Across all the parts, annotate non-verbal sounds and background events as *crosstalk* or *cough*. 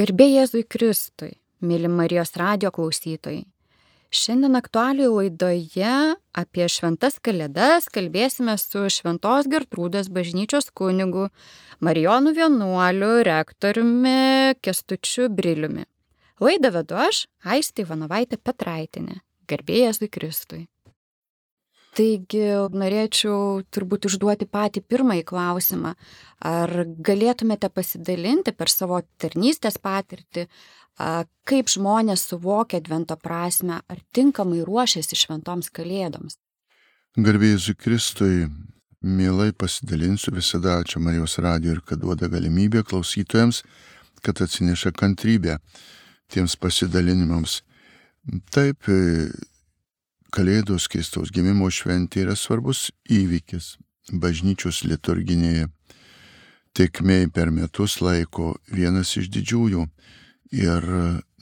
Garbė Jėzui Kristui, mėly Marijos radio klausytojai. Šiandien aktualiai laidoje apie šventas kalėdas kalbėsime su Šventos Gertrūdos bažnyčios kunigu Marijonu vienuoliu, rektoriumi Kestučiu Briliumi. Laidą vedu aš, Aistė Ivanovaitė Petraitinė. Garbė Jėzui Kristui. Taigi norėčiau turbūt užduoti patį pirmąjį klausimą. Ar galėtumėte pasidalinti per savo tarnystės patirtį, kaip žmonės suvokia Advento prasme, ar tinkamai ruošiasi šventoms kalėdoms? Garbėjus Kristui, mielai pasidalinsiu visada čia Marijos radio ir kad duoda galimybę klausytojams, kad atsineša kantrybę tiems pasidalinimams. Taip, Kalėdos Kristaus gimimo šventė yra svarbus įvykis bažnyčios liturginėje tekmei per metus laiko vienas iš didžiųjų ir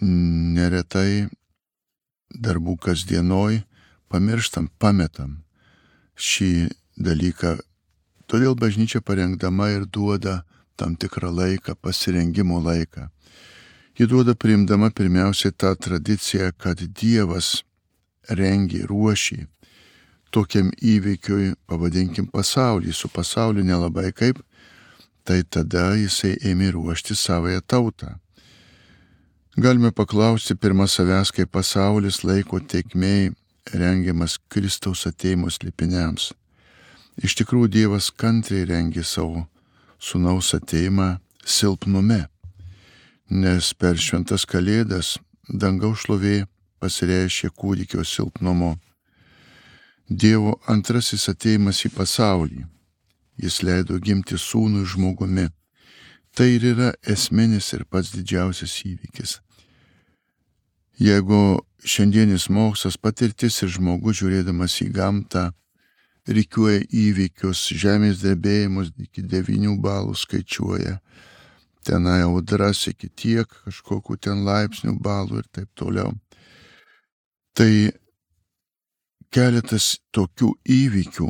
neretai darbų kasdienoj pamirštam, pametam šį dalyką. Todėl bažnyčia parengdama ir duoda tam tikrą laiką, pasirengimo laiką. Ji duoda priimdama pirmiausiai tą tradiciją, kad Dievas rengė, ruošė tokiam įvykiui, pavadinkim pasaulį, su pasauliu nelabai kaip, tai tada jisai ėmė ruošti savoje tautą. Galime paklausti pirmą savęs, kaip pasaulis laiko teikmei rengiamas Kristaus ateimus lipiniams. Iš tikrųjų Dievas kantriai rengė savo sunaus ateimą silpnume, nes per šventas kalėdas dangaus šlovė pasireiškia kūdikio silpnumu. Dievo antrasis ateimas į pasaulį. Jis leido gimti sūnui žmogumi. Tai ir yra esminis ir pats didžiausias įvykis. Jeigu šiandienis mokslas patirtis ir žmogus žiūrėdamas į gamtą reikiuoja įvykius, žemės drebėjimus iki devynių balų skaičiuoja, tenai audras iki tiek kažkokiu ten laipsnių balų ir taip toliau. Tai keletas tokių įvykių,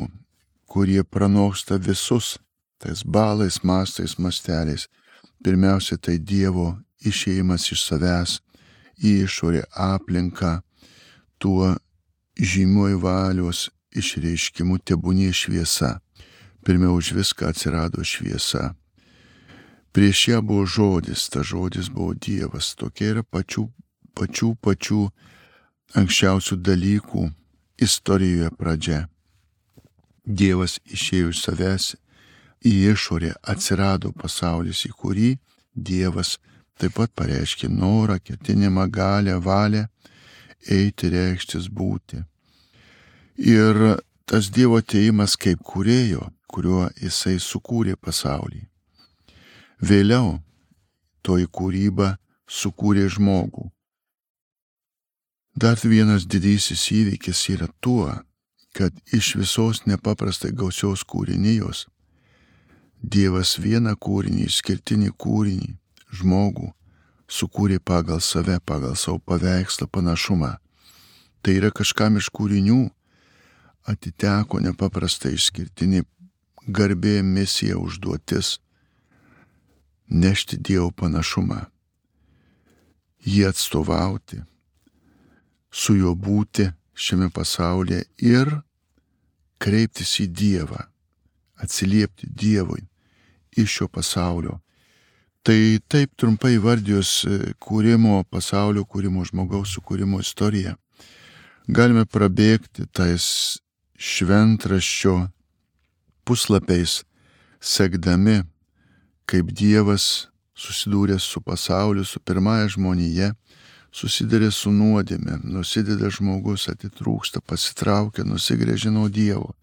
kurie pranoksta visus tais balais, mastais, masteliais. Pirmiausia, tai Dievo išėjimas iš savęs į išorę aplinką, tuo žymiuoju valios išreiškimu tebūnė šviesa. Pirmiau už viską atsirado šviesa. Prieš ją buvo žodis, ta žodis buvo Dievas, tokia yra pačių, pačių, pačių anksčiausių dalykų istorijoje pradžia. Dievas išėjo iš savęs į išorę, atsirado pasaulis, į kurį Dievas taip pat pareiškė norą, ketinimą, galę, valią eiti, reikštis, būti. Ir tas Dievo ateimas kaip kūrėjo, kuriuo jisai sukūrė pasaulį. Vėliau toji kūryba sukūrė žmogų, Dar vienas didysis įvykis yra tuo, kad iš visos nepaprastai gausios kūrinijos Dievas vieną kūrinį, išskirtinį kūrinį, žmogų, sukūrė pagal save, pagal savo paveikslą panašumą. Tai yra kažkam iš kūrinių atiteko nepaprastai išskirtinį garbė misija užduotis nešti Dievo panašumą, jį atstovauti, su juo būti šiame pasaulyje ir kreiptis į Dievą, atsiliepti Dievui iš šio pasaulio. Tai taip trumpai vardijus e, kūrimo, pasaulio kūrimo, žmogaus sukūrimo istoriją. Galime prabėgti tais šventraščio puslapiais, sekdami, kaip Dievas susidūrė su pasauliu, su pirmąja žmonėje susidarė su nuodėme, nusideda žmogus, atitrūksta, pasitraukia, nusigrėžė nuo Dievo.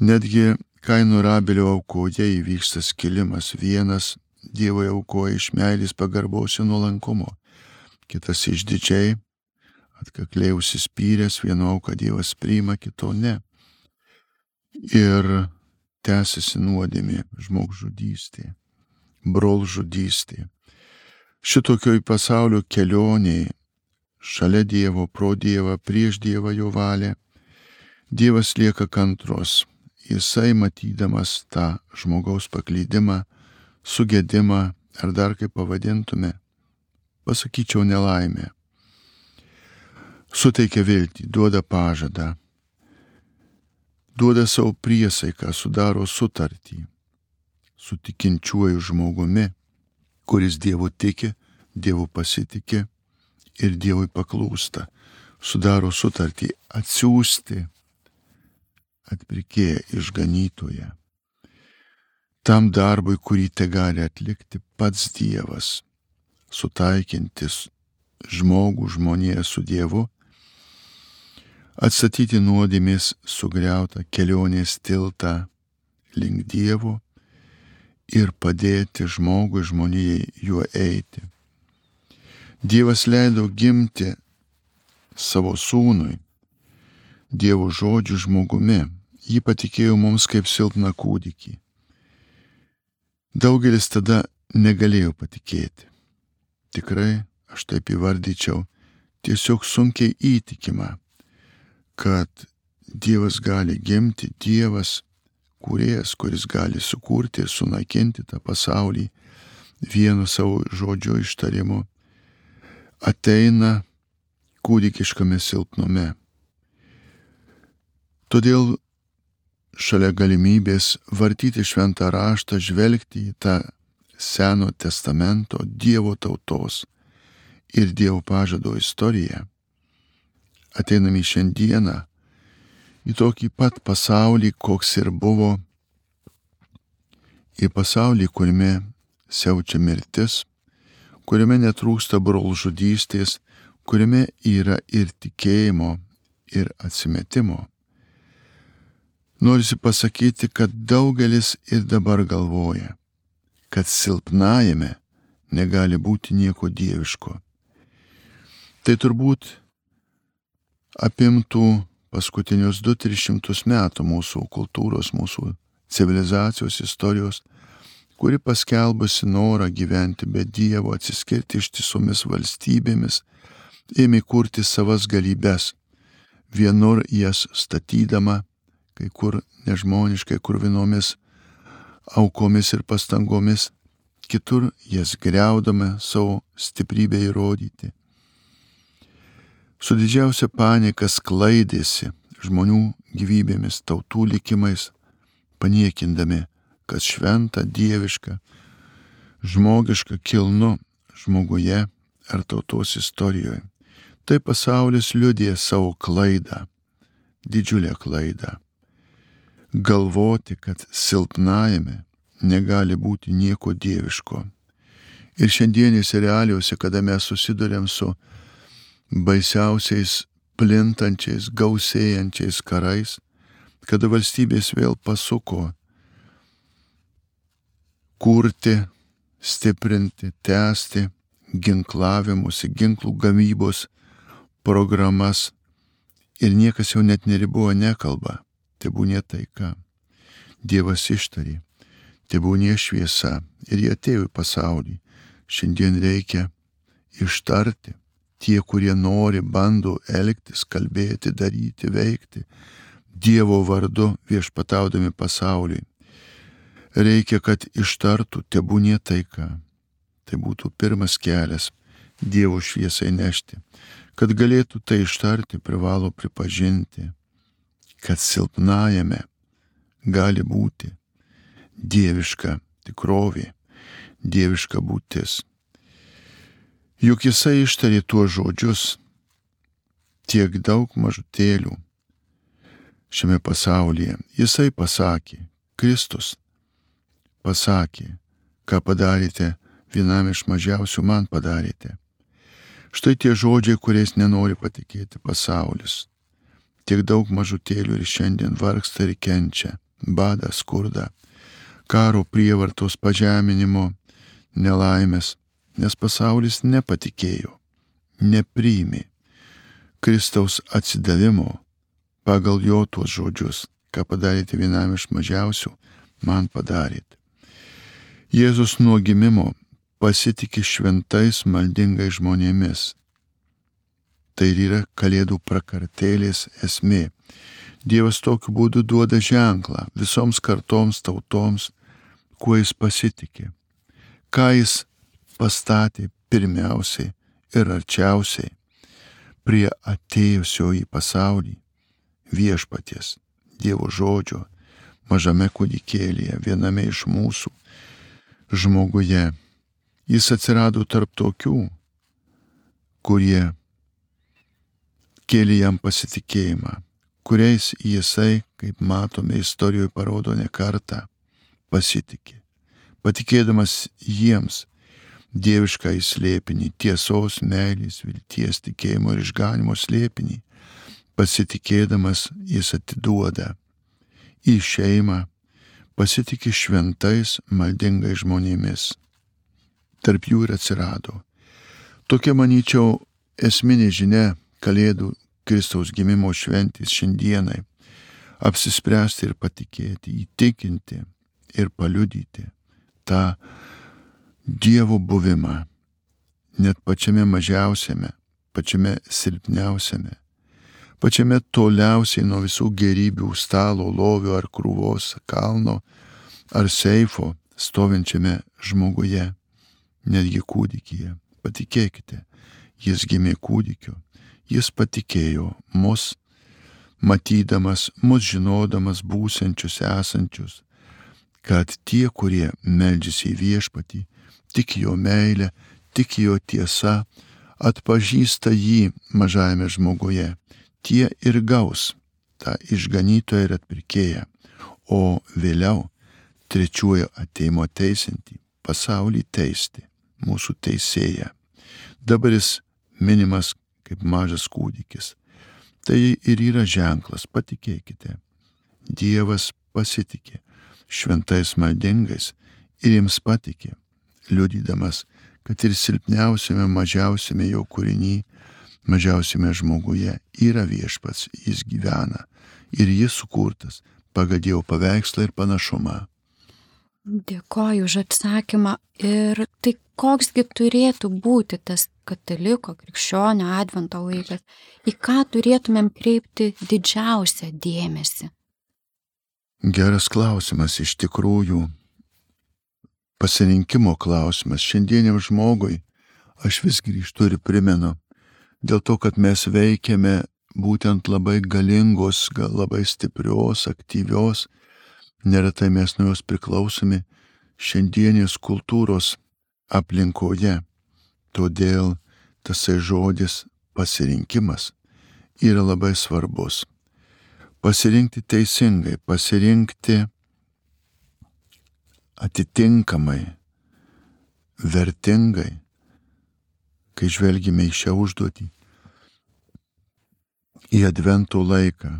Netgi kainų rabelio aukoje įvyksta skilimas. Vienas Dievo aukoja iš meilės pagarbaus ir nuolankumo, kitas išdidžiai, atkakliai užsispyręs, vieno auką Dievas priima, kito ne. Ir tęsiasi nuodėmė, žmogžudystė, brolžudystė šitokioj pasaulio kelioniai, šalia Dievo, pro Dievą, prieš Dievą jo valią, Dievas lieka kantros, jisai matydamas tą žmogaus paklydimą, sugėdimą, ar dar kaip pavadintume, pasakyčiau nelaimė. Suteikia viltį, duoda pažadą, duoda savo priesaiką, sudaro sutartį su tikinčiuoju žmogumi, kuris Dievu tiki, Dievu pasitikė ir Dievui paklūsta, sudaro sutartį atsiųsti atpirkėją išganytoje. Tam darbui, kurį te gali atlikti pats Dievas, sutaikintis žmogų žmonėje su Dievu, atstatyti nuodėmės sugriautą kelionės tiltą link Dievo ir padėti žmogui žmonijai juo eiti. Dievas leido gimti savo sūnui, Dievo žodžių žmogumi, jį patikėjo mums kaip silpną kūdikį. Daugelis tada negalėjo patikėti. Tikrai, aš taip įvardyčiau, tiesiog sunkiai įtikima, kad Dievas gali gimti, Dievas kūrėjas, kuris gali sukurti ir sunaikinti tą pasaulį vienu savo žodžio ištarimu, ateina kūdikiškame silpnume. Todėl šalia galimybės vartyti šventą raštą, žvelgti į tą Seno testamento Dievo tautos ir Dievo pažado istoriją, ateiname šiandieną į tokį pat pasaulį, koks ir buvo, į pasaulį, kuriame siaučia mirtis, kuriame netrūksta brolžudystės, kuriame yra ir tikėjimo, ir atsimetimo. Norisi pasakyti, kad daugelis ir dabar galvoja, kad silpnajame negali būti nieko dieviško. Tai turbūt apimtų paskutinius 2-300 metų mūsų kultūros, mūsų civilizacijos istorijos, kuri paskelbusi norą gyventi be Dievo, atsiskirti ištisomis valstybėmis, ėmė kurti savas galybės, vienur jas statydama, kai kur nežmoniškai kurvinomis aukomis ir pastangomis, kitur jas greudama savo stiprybę įrodyti su didžiausia panika sklaidėsi žmonių gyvybėmis, tautų likimais, paniekindami, kas šventa, dieviška, žmogiška kilnu žmoguje ar tautos istorijoje. Tai pasaulis liudė savo klaidą, didžiulę klaidą. Galvoti, kad silpnajame negali būti nieko dieviško. Ir šiandienėse realijose, kada mes susidurėm su baisiausiais plintančiais, gausėjančiais karais, kada valstybės vėl pasuko kurti, stiprinti, tęsti ginklavimusi, ginklų gamybos programas. Ir niekas jau net neriboja nekalba, tebūnė taika. Dievas ištarė, tebūnė šviesa. Ir jie atėjo į pasaulį. Šiandien reikia ištarti tie, kurie nori, bando elgtis, kalbėti, daryti, veikti Dievo vardu viešpataudami pasauliui. Reikia, kad ištartų tebūnie taika. Tai būtų pirmas kelias Dievo šviesai nešti. Kad galėtų tai ištarti, privalo pripažinti, kad silpnajame gali būti dieviška tikrovė, dieviška būtis. Juk jisai ištarė tuos žodžius tiek daug mažutėlių šiame pasaulyje. Jisai pasakė, Kristus pasakė, ką padarėte vienam iš mažiausių man padarėte. Štai tie žodžiai, kuriais nenori patikėti pasaulis. Tiek daug mažutėlių ir šiandien vargsta ir kenčia, bada, skurda, karo prievartos pažeminimo, nelaimės nes pasaulis nepatikėjo, nepriimė Kristaus atsidavimo pagal jo tuos žodžius, ką padarėte vienam iš mažiausių, man padarėte. Jėzus nuo gimimo pasitikė šventais maldingais žmonėmis. Tai yra kalėdų prakartėlės esmė. Dievas tokiu būdu duoda ženklą visoms kartoms tautoms, kuo jis pasitikė, ką jis pastatė pirmiausiai ir arčiausiai prie atėjusio į pasaulį viešpaties Dievo žodžio mažame kūdikėlėje, viename iš mūsų žmoguje. Jis atsirado tarp tokių, kurie kėlė jam pasitikėjimą, kuriais jisai, kaip matome istorijoje parodo ne kartą, pasitikė, patikėdamas jiems dievišką įslėpinį, tiesos, meilės, vilties, tikėjimo ir išganimo slėpinį, pasitikėdamas jis atiduoda į šeimą, pasitikė šventais, maldingais žmonėmis. Tarp jų ir atsirado. Tokia, manyčiau, esminė žinia Kalėdų Kristaus gimimo šventės šiandienai - apsispręsti ir patikėti, įtikinti ir paliudyti tą Dievo buvimą, net pačiame mažiausiame, pačiame silpniausiame, pačiame toliausiai nuo visų gerybių stalo, lovio ar krūvos, kalno ar seifo stovinčiame žmoguje, netgi kūdikyje. Patikėkite, jis gimė kūdikiu, jis patikėjo mus, matydamas, mus žinodamas būsenčius, esančius, kad tie, kurie meldžiasi į viešpatį, tik jo meilė, tik jo tiesa, atpažįsta jį mažajame žmoguje, tie ir gaus tą išganytoją ir atpirkėją, o vėliau trečiuoju ateimo teisinti, pasaulį teisti, mūsų teisėją. Dabar jis minimas kaip mažas kūdikis. Tai ir yra ženklas, patikėkite. Dievas pasitikė šventais maldingais ir jiems patikė liudydamas, kad ir silpniausiame, mažiausiame jo kūriny, mažiausiame žmoguje yra viešpats, jis gyvena ir jis sukurtas pagal Dievo paveikslą ir panašumą. Dėkoju už atsakymą. Ir tai koksgi turėtų būti tas kataliko, krikščionio advento laikas, į ką turėtumėm kreipti didžiausią dėmesį? Geras klausimas iš tikrųjų pasirinkimo klausimas. Šiandieniam žmogui aš vis grįžtu ir primenu, dėl to, kad mes veikiame būtent labai galingos, gal labai stiprios, aktyvios, neretai mes nuo jos priklausomi šiandienės kultūros aplinkoje. Todėl tasai žodis pasirinkimas yra labai svarbus. Pasirinkti teisingai, pasirinkti atitinkamai, vertingai, kai žvelgime į šią užduotį, į adventų laiką.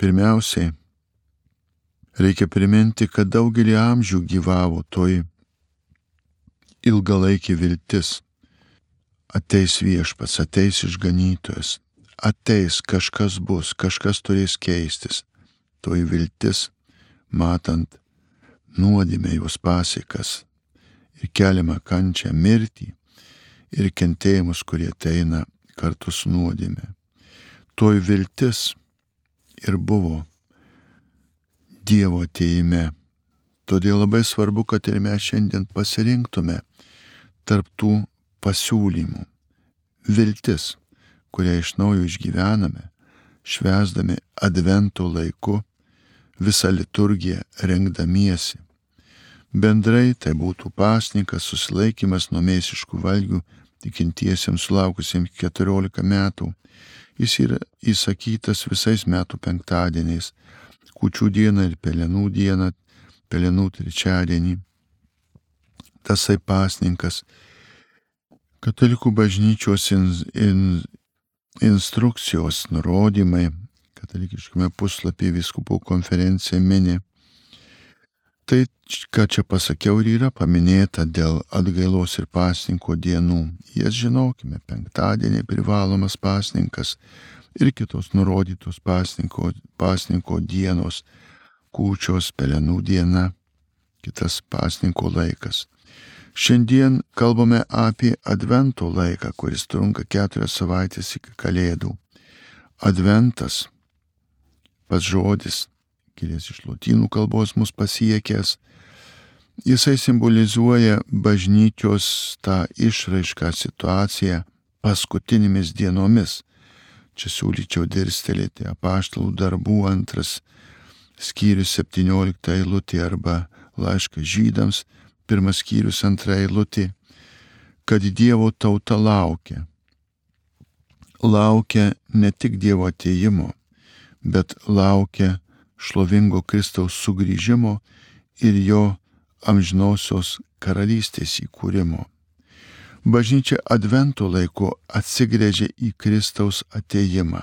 Pirmiausiai, reikia priminti, kad daugelį amžių gyvavo toj ilgalaikį viltis. Ateis viešpas, ateis išganytojas, ateis kažkas bus, kažkas turės keistis. Toj viltis, matant nuodėmė jos pasiekas ir keliamą kančią mirtį ir kentėjimus, kurie ateina kartu su nuodėmė. Toj viltis ir buvo Dievo ateime. Todėl labai svarbu, kad ir mes šiandien pasirinktume tarp tų pasiūlymų. Viltis, kurią iš naujo išgyvename, švesdami advento laiku visą liturgiją rengdamiesi. Bendrai tai būtų pasninkas, susilaikimas nuo mėsiškų valgių tikintiesiems sulaukusiems 14 metų. Jis yra įsakytas visais metų penktadieniais - kučių dieną ir pelenų dieną, pelenų trečiadienį. Tasai pasninkas katalikų bažnyčios in, in, instrukcijos nurodymai katalikiškame puslapyje viskupų konferencija mini. Tai, ką čia pasakiau, ir yra paminėta dėl atgailos ir pasninko dienų. Jas žinokime, penktadienį privalomas pasninkas ir kitos nurodytos pasninko, pasninko dienos, kūčios, pelenų diena, kitas pasninko laikas. Šiandien kalbame apie Advento laiką, kuris trunka keturias savaitės iki Kalėdų. Adventas pats žodis, kilęs iš lotynų kalbos mus pasiekęs, Jisai simbolizuoja bažnyčios tą išraišką situaciją paskutinėmis dienomis. Čia siūlyčiau dirstelėti apaštalų darbų antras skyrius 17 eilutė arba laiškas žydams, pirmas skyrius antra eilutė, kad Dievo tauta laukia. Laukia ne tik Dievo ateimo, bet laukia šlovingo Kristaus sugrįžimo ir jo amžinosios karalystės įkūrimo. Bažnyčia advento laiku atsigrėžia į Kristaus ateimą.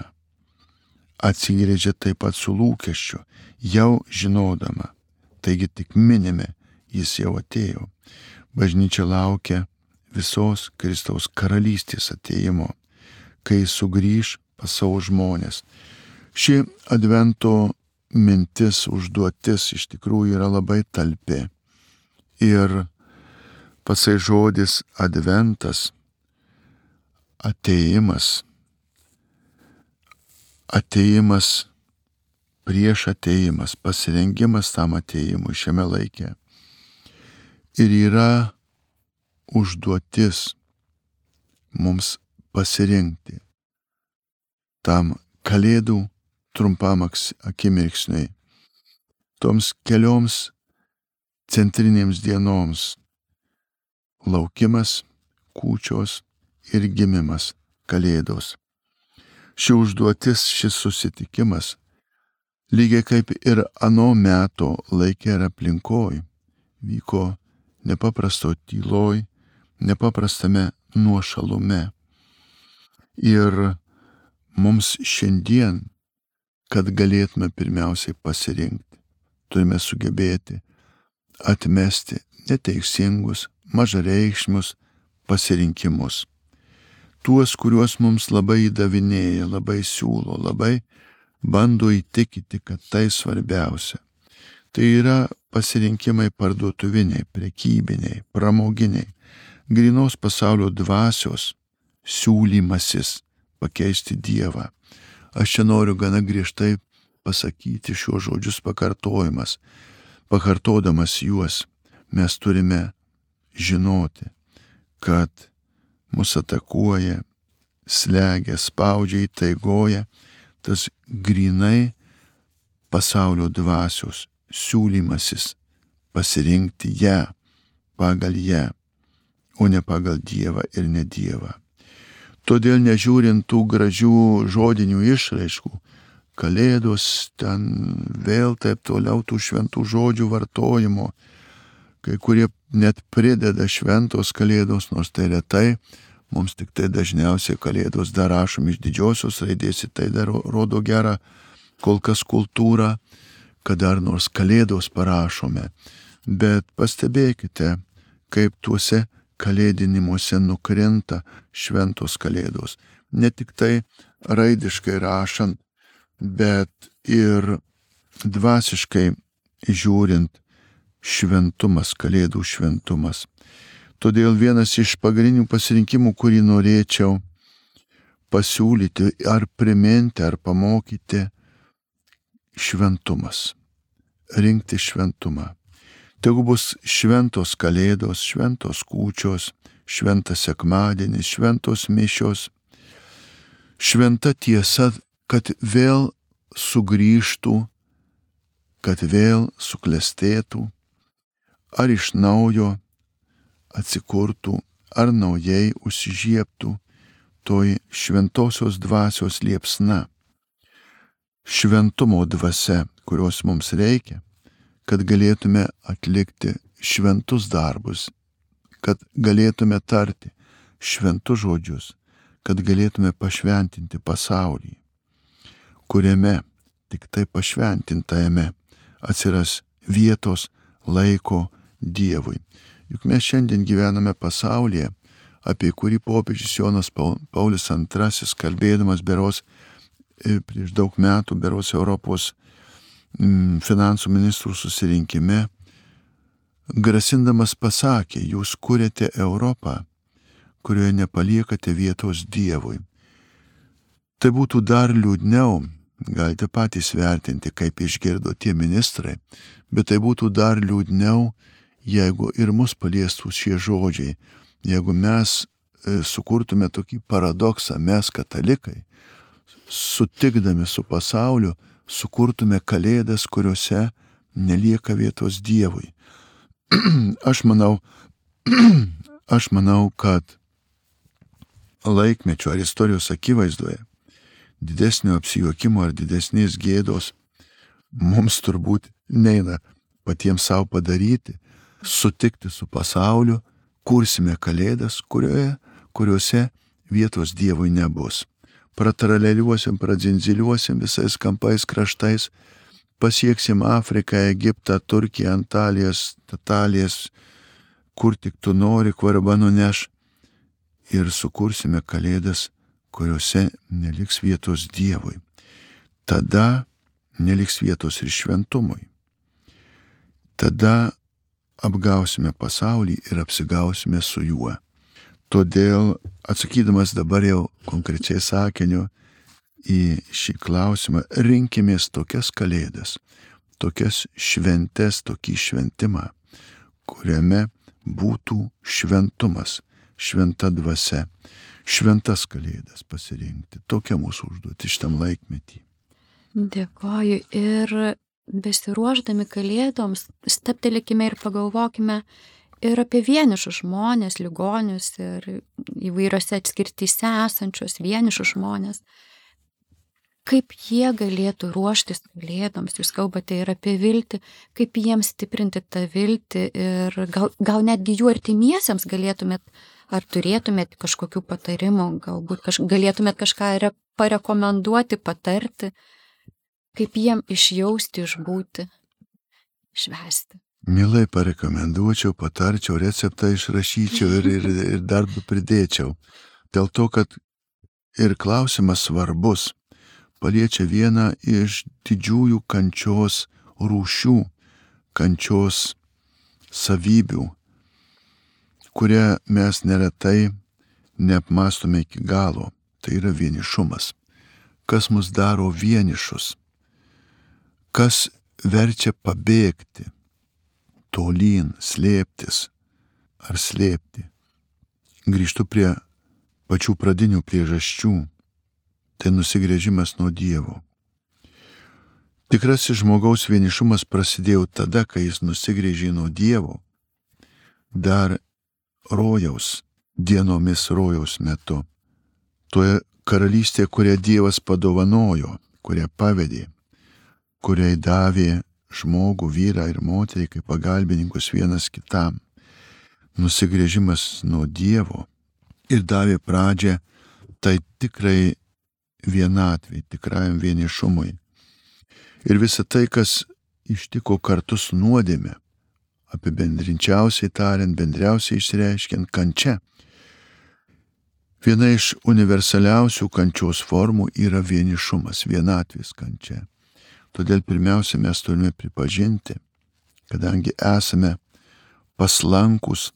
Atsigrėžia taip pat su lūkesčiu, jau žinodama. Taigi tik minime, jis jau atėjo. Bažnyčia laukia visos Kristaus karalystės ateimo, kai sugrįž pas savo žmonės. Ši advento mintis, užduotis iš tikrųjų yra labai talpi. Ir pasai žodis adventas, ateimas, ateimas prieš ateimas, pasirengimas tam ateimui šiame laikė. Ir yra užduotis mums pasirinkti tam kalėdų trumpam akimirksniui, toms kelioms centrinėms dienoms laukimas, kūčios ir gimimas Kalėdos. Ši užduotis, šis susitikimas, lygiai kaip ir ano meto laikė ir aplinkoj, vyko nepaprasto tyloj, nepaprastame nuošalume. Ir mums šiandien, kad galėtume pirmiausiai pasirinkti, turime sugebėti atmesti neteisingus, mažareikšmius pasirinkimus. Tuos, kuriuos mums labai įdavinėja, labai siūlo, labai bando įtikinti, kad tai svarbiausia. Tai yra pasirinkimai parduotuviniai, prekybiniai, pramoginiai, grinos pasaulio dvasios siūlymasis pakeisti Dievą. Aš čia noriu gana griežtai pasakyti šiuos žodžius pakartojimas. Pakartodamas juos mes turime žinoti, kad mus atakuoja, slegia, spaudžia, įtaigoja tas grinai pasaulio dvasios siūlymasis pasirinkti ją pagal ją, o ne pagal Dievą ir ne Dievą. Todėl nežiūrint tų gražių žodinių išraiškų, kalėdos ten vėl taip toliau tų šventų žodžių vartojimo, kai kurie net prideda šventos kalėdos, nors tai retai, mums tik tai dažniausiai kalėdos dar rašom iš didžiosios raidės, tai dar rodo gerą kol kas kultūrą, kad dar nors kalėdos parašome. Bet pastebėkite, kaip tuose kalėdinimuose nukrinta šventos kalėdos. Ne tik tai raidiškai rašant, bet ir dvasiškai žiūrint šventumas, kalėdų šventumas. Todėl vienas iš pagrindinių pasirinkimų, kurį norėčiau pasiūlyti ar priminti, ar pamokyti, šventumas. Rinkti šventumą. Tegu bus šventos kalėdos, šventos kūčios, šventas sekmadienis, šventos mišios. Šventa tiesa, kad vėl sugrįžtų, kad vėl suklestėtų ar iš naujo atsikurtų, ar naujai užsižiebtų toj šventosios dvasios liepsna. Šventumo dvasia, kurios mums reikia, kad galėtume atlikti šventus darbus, kad galėtume tarti šventus žodžius, kad galėtume pašventinti pasaulį, kuriame tik tai pašventintajame atsiras vietos, laiko, Dievui. Juk mes šiandien gyvename pasaulyje, apie kurį popiežius Jonas Paulius II, kalbėdamas beros e, prieš daug metų, beros Europos finansų ministrų susirinkime, grasindamas pasakė, jūs kuriate Europą, kurioje nepaliekate vietos Dievui. Tai būtų dar liūdniau, galite patys vertinti, kaip išgirdo tie ministrai, bet tai būtų dar liūdniau, jeigu ir mus paliestų šie žodžiai, jeigu mes e, sukurtume tokį paradoksą, mes katalikai, sutikdami su pasauliu, sukurtume kalėdas, kuriuose nelieka vietos Dievui. *clears throat* aš manau, *clears throat* aš manau, kad laikmečio ar istorijos akivaizdoje didesnio apsijuokimo ar didesnės gėdos mums turbūt neina patiems savo padaryti, sutikti su pasauliu, kursime kalėdas, kurioje, kuriuose vietos Dievui nebus. Prataraleliuosim, pradzinziliuosim visais kampais kraštais, pasieksim Afriką, Egiptą, Turkiją, Antalijas, Tatalijas, kur tik tu nori, kvarba nuneš ir sukursime kalėdas, kuriuose neliks vietos Dievui. Tada neliks vietos ir šventumui. Tada apgausime pasaulį ir apsigausime su juo. Todėl atsakydamas dabar jau konkrečiai sakiniu į šį klausimą, rinkimės tokias kalėdas, tokias šventes, tokį šventimą, kuriame būtų šventumas, šventa dvasia, šventas kalėdas pasirinkti. Tokia mūsų užduotis šitam laikmetį. Dėkoju ir besiruoždami kalėdoms, steptelėkime ir pagalvokime ir apie vienišus žmonės, ligonius ir įvairiose atskirtyse esančius vienišus žmonės. Kaip jie galėtų ruoštis kalėdoms, jūs kalbate ir apie viltį, kaip jiems stiprinti tą viltį ir gal, gal netgi jų artimiesiems galėtumėt, ar turėtumėt kažkokių patarimų, galbūt kaž, galėtumėt kažką re, parekomenduoti, patarti, kaip jiem išjausti, išbūti, švesti. Mielai parekomenduočiau, patarčiau, receptą išrašyčiau ir, ir, ir dar pridėčiau. Dėl to, kad ir klausimas svarbus, paliečia vieną iš didžiųjų kančios rūšių, kančios savybių, kurią mes neretai neapmastome iki galo. Tai yra vienišumas. Kas mus daro vienišus? kas verčia pabėgti, tolyn, slėptis ar slėpti. Grįžtu prie pačių pradinių priežasčių. Tai nusigrėžimas nuo Dievo. Tikrasis žmogaus vienišumas prasidėjo tada, kai jis nusigrėžė nuo Dievo, dar rojaus dienomis rojaus metu. Toje karalystėje, kurią Dievas padovanojo, kurią pavedė, kuriai davė žmogų, vyrą ir moterį kaip pagalbininkus vienas kitam. Nusigrėžimas nuo Dievo ir davė pradžią tai tikrai vienatvai, tikrajam vienišumui. Ir visa tai, kas ištiko kartu su nuodėme, apibendrinčiausiai tariant, bendriausiai išreiškiant kančia. Viena iš universaliausių kančios formų yra vienišumas, vienatvės kančia. Todėl pirmiausia mes turime pripažinti, kadangi esame paslankus,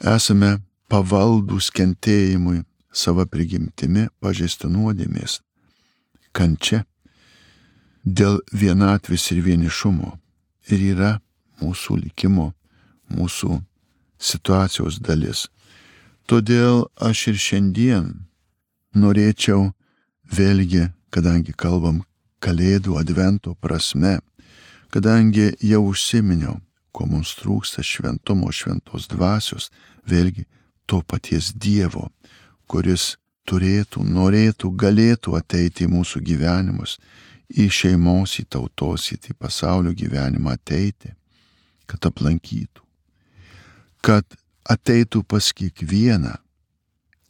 esame pavaldus kentėjimui savo prigimtimi pažeisti nuodėmės, kančia dėl vienatvės ir vienišumo ir yra mūsų likimo, mūsų situacijos dalis. Todėl aš ir šiandien norėčiau vėlgi, kadangi kalbam Kalėdų advento prasme, kadangi jau užsiminiau, ko mums trūksta šventumo, šventos dvasios, vėlgi to paties Dievo, kuris turėtų, norėtų, galėtų ateiti į mūsų gyvenimus, į šeimos, į tautos, į tai pasaulio gyvenimą ateiti, kad aplankytų, kad ateitų pas kiekvieną,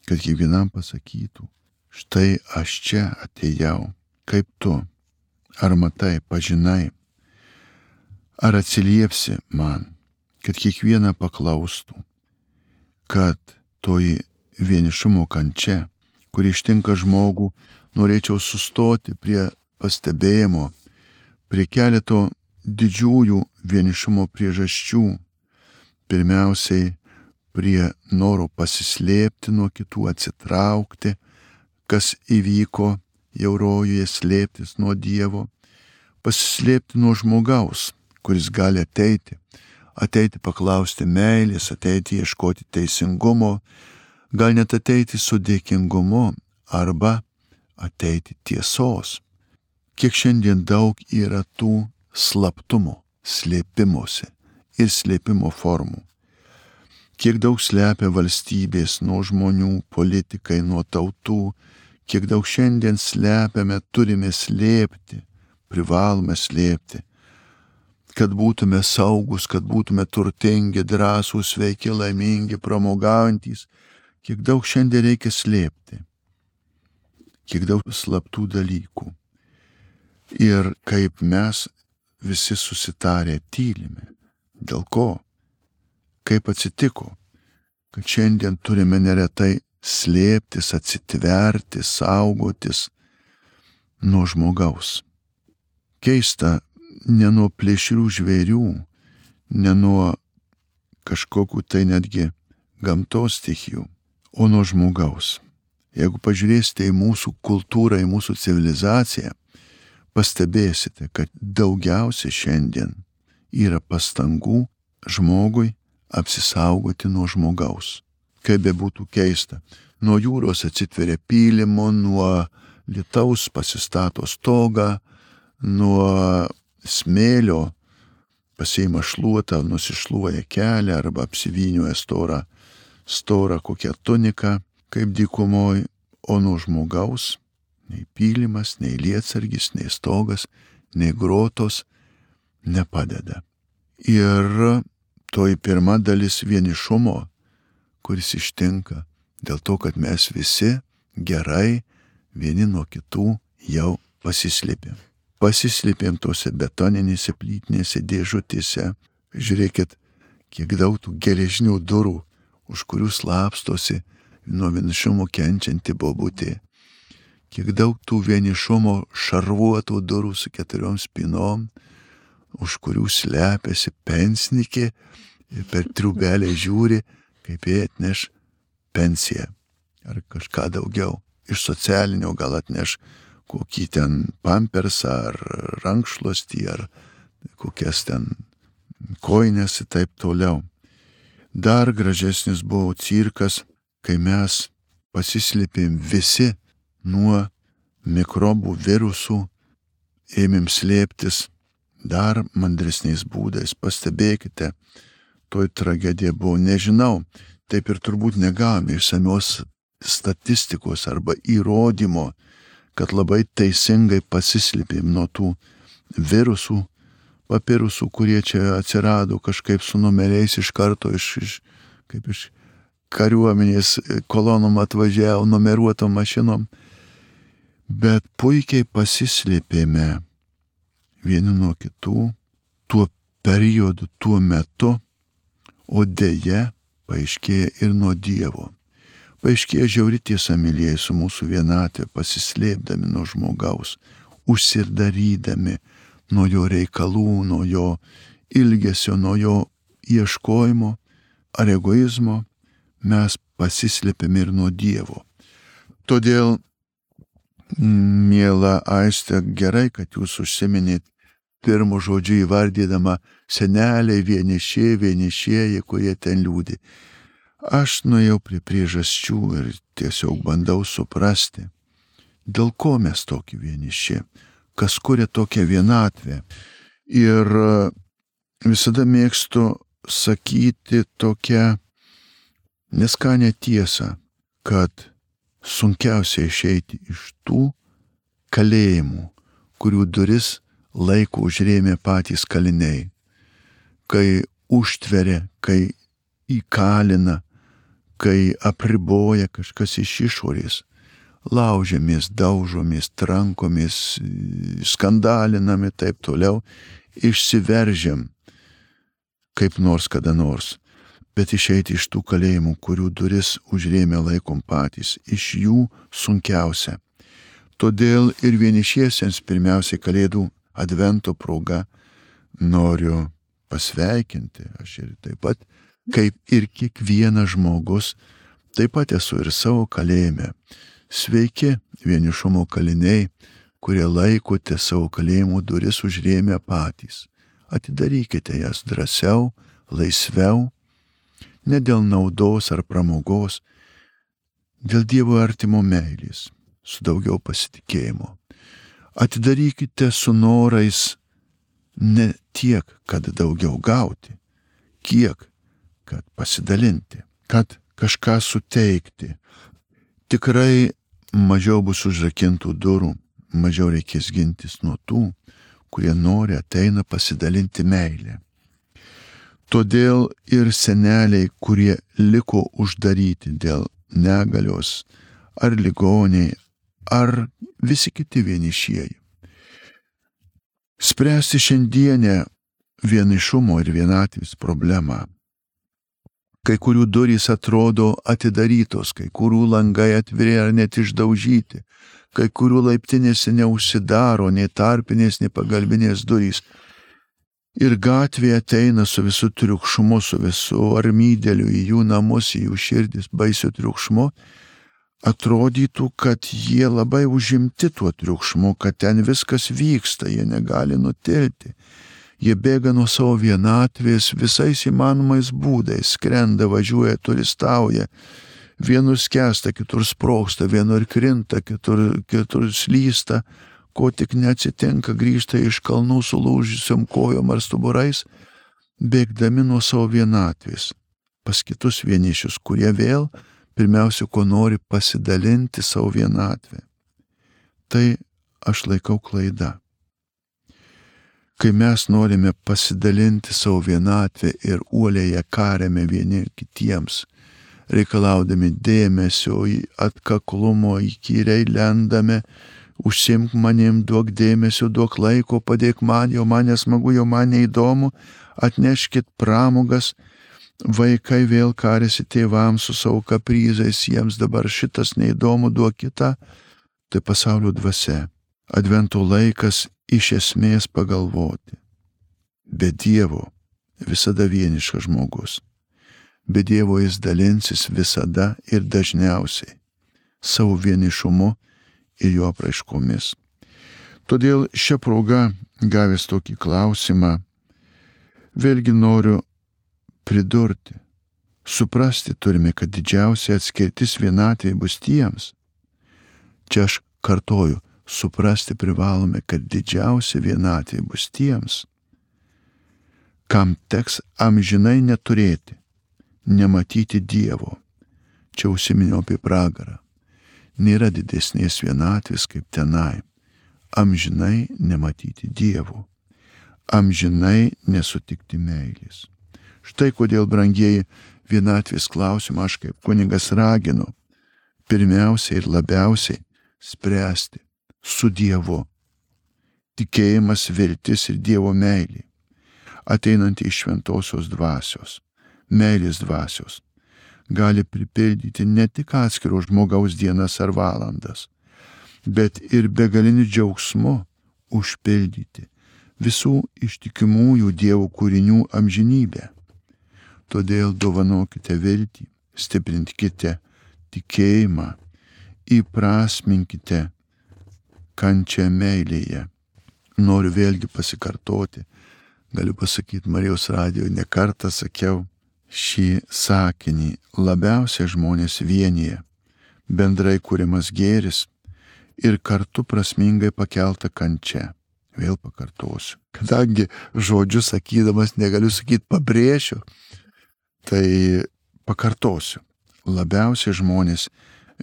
kad kiekvienam pasakytų, štai aš čia atėjau, kaip tu, Ar matai, pažinai, ar atsiliepsi man, kad kiekviena paklaustų, kad toji vienišumo kančia, kuri ištinka žmogų, norėčiau sustoti prie pastebėjimo, prie keleto didžiųjų vienišumo priežasčių. Pirmiausiai prie noro pasislėpti nuo kitų, atsitraukti, kas įvyko jau rojuje slėptis nuo Dievo, pasislėpti nuo žmogaus, kuris gali ateiti, ateiti paklausti meilės, ateiti ieškoti teisingumo, gal net ateiti su dėkingumu arba ateiti tiesos. Kiek šiandien daug yra tų slaptumo, slėpimuose ir slėpimo formų. Kiek daug slepia valstybės nuo žmonių, politikai, nuo tautų, kiek daug šiandien slepiame, turime slėpti, privalome slėpti, kad būtume saugus, kad būtume turtingi, drąsūs, sveiki, laimingi, pramogaujantis, kiek daug šiandien reikia slėpti, kiek daug slaptų dalykų. Ir kaip mes visi susitarę tylime. Dėl ko? Kaip atsitiko, kad šiandien turime neretai slėptis, atsitverti, saugotis nuo žmogaus. Keista, ne nuo plėšrių žvėrių, ne nuo kažkokių tai netgi gamtos stichijų, o nuo žmogaus. Jeigu pažiūrėsite į mūsų kultūrą, į mūsų civilizaciją, pastebėsite, kad daugiausia šiandien yra pastangų žmogui apsisaugoti nuo žmogaus. Kaip be būtų keista, nuo jūros atsitveria pylimo, nuo lietaus pasistato stogą, nuo smėlio pasiima šluotą, nusišluoja kelią arba apsivyniuoja storą, storą kokią tuniką, kaip dykumoj, o nuo žmogaus nei pylimas, nei lietsargis, nei stogas, nei grotos nepadeda. Ir toji pirma dalis vienišumo, kuris ištinka dėl to, kad mes visi gerai vieni nuo kitų jau pasislėpėm. Pasislėpėm tose betoninėse plytinėse dėžutėse. Žiūrėkit, kiek daug tų geležinių durų, už kurių slapstosi nuo vienišumo kenčianti bobutė kiek daug tų vienišumo šarvuotų durų su keturiom spinom, už kurių slepiasi pensnikė ir per triubelę žiūri, kaip jie atneš pensiją ar kažką daugiau. Iš socialinio gal atneš kokį ten pampersą ar rankšluostį ar kokias ten koinės ir taip toliau. Dar gražesnis buvo cirkas, kai mes pasislėpėm visi nuo mikrobų, virusų, ėmėm slėptis dar mandresniais būdais. Pastebėkite, toj tragedija buvo, nežinau, taip ir turbūt negavome išsamios statistikos arba įrodymo, kad labai teisingai pasislėpėm nuo tų virusų, papirusų, kurie čia atsirado kažkaip su numeriais iš karto iš, iš kaip iš kariuomenės kolonom atvažiavo numeruotom mašinom. Bet puikiai pasislėpėme vieni nuo kitų tuo periodu, tuo metu, o dėje paaiškėja ir nuo Dievo. Paaiškėja žiauri tiesa, mylėjai, su mūsų vienatvė, pasislėpdami nuo žmogaus, užsirdarydami nuo jo reikalų, nuo jo ilgesio, nuo jo ieškojimo ar egoizmo, mes pasislėpėme ir nuo Dievo. Todėl Mėla Aistė, gerai, kad jūs užsiminėt pirmų žodžių įvardydama seneliai vienišieji, vienišieji, kurie ten liūdi. Aš nuėjau prie priežasčių ir tiesiog bandau suprasti, dėl ko mes tokie vieniši, kas kuria tokią vienatvę. Ir visada mėgstu sakyti tokią neskanę tiesą, kad sunkiausia išeiti iš tų kalėjimų, kurių duris laiko užrėmė patys kaliniai, kai užtveria, kai įkalina, kai apriboja kažkas iš išorės, laužiamės, daužomės, trankomės, skandalinami taip toliau, išsiveržiam kaip nors kada nors bet išeiti iš tų kalėjimų, kurių duris užrėmė laikom patys, iš jų sunkiausia. Todėl ir vienišiesiems pirmiausiai kalėdų advento proga noriu pasveikinti, aš ir taip pat, kaip ir kiekvienas žmogus, taip pat esu ir savo kalėjime. Sveiki, vienišumo kaliniai, kurie laikote savo kalėjimų duris užrėmę patys. Atidarykite jas drąsiau, laisviau, ne dėl naudos ar pramogos, dėl Dievo artimo meilės, su daugiau pasitikėjimo. Atidarykite su norais ne tiek, kad daugiau gauti, kiek, kad pasidalinti, kad kažką suteikti. Tikrai mažiau bus užrakintų durų, mažiau reikės gintis nuo tų, kurie nori ateina pasidalinti meilę. Todėl ir seneliai, kurie liko uždaryti dėl negalios, ar ligoniai, ar visi kiti vienišieji. Spręsti šiandienę vienišumo ir vienatvės problemą. Kai kurių durys atrodo atidarytos, kai kurių langai atviri ar net išdaužyti, kai kurių laiptinėse neužsidaro nei tarpinės, nei pagalbinės durys. Ir gatvė ateina su visu triukšmu, su visu armydėliu į jų namus, į jų širdis, baisiu triukšmu atrodytų, kad jie labai užimti tuo triukšmu, kad ten viskas vyksta, jie negali nutilti. Jie bėga nuo savo vienatvės visais įmanomais būdais, skrenda, važiuoja, turistauja. Vienur skęsta, kitur sproksta, vienur krinta, kitur, kitur slysta, ko tik neatsitinka, grįžta iš kalnų sulūžusiam kojom ar stuburais, bėgdami nuo savo vienatvės pas kitus vienišius, kurie vėl pirmiausia, ko nori pasidalinti savo vienatvę. Tai aš laikau klaida. Kai mes norime pasidalinti savo vienatvę ir uoliai ją kariame vieni kitiems, reikalaudami dėmesio, atkaklumo, įkyriai lendame, užsimk manim, duok dėmesio, duok laiko, padėk man, jau man nesmagu, jau man neįdomu, atneškit pramogas, Vaikai vėl karėsi tėvams su savo kapryzais, jiems dabar šitas neįdomu, duok kitą. Tai pasaulio dvasia. Advento laikas iš esmės pagalvoti. Be Dievo visada vieniškas žmogus. Be Dievo jis dalinsis visada ir dažniausiai savo vienišumu ir jo apraiškomis. Todėl šią progą, gavęs tokį klausimą, vėlgi noriu pridurti. Suprasti turime, kad didžiausia atskirtis vienatvė bus tiems. Čia aš kartoju, suprasti privalome, kad didžiausia vienatvė bus tiems, kam teks amžinai neturėti, nematyti Dievo. Čia užsiminiau apie pragarą. Nėra didesnės vienatvės kaip tenai. Amžinai nematyti Dievo. Amžinai nesutikti meilės. Štai kodėl, brangieji, vienatvės klausimą aš kaip kunigas raginu pirmiausiai ir labiausiai spręsti su Dievu. Tikėjimas, viltis ir Dievo meilė, ateinanti iš šventosios dvasios, meilės dvasios, gali pripildyti ne tik atskiro žmogaus dienas ar valandas, bet ir begaliniu džiaugsmu užpildyti visų ištikimųjų Dievo kūrinių amžinybę. Todėl dovanokite viltį, stiprinkite tikėjimą, įprasminkite kančią meilėje. Noriu vėlgi pasikartoti, galiu pasakyti Marijos radijoje, nekartą sakiau šį sakinį, labiausiai žmonės vienyje, bendrai kūrimas gėris ir kartu prasmingai pakelta kančia. Vėl pakartosiu. Kadangi žodžius sakydamas negaliu sakyti pabrėšiu, Tai pakartosiu, labiausiai žmonės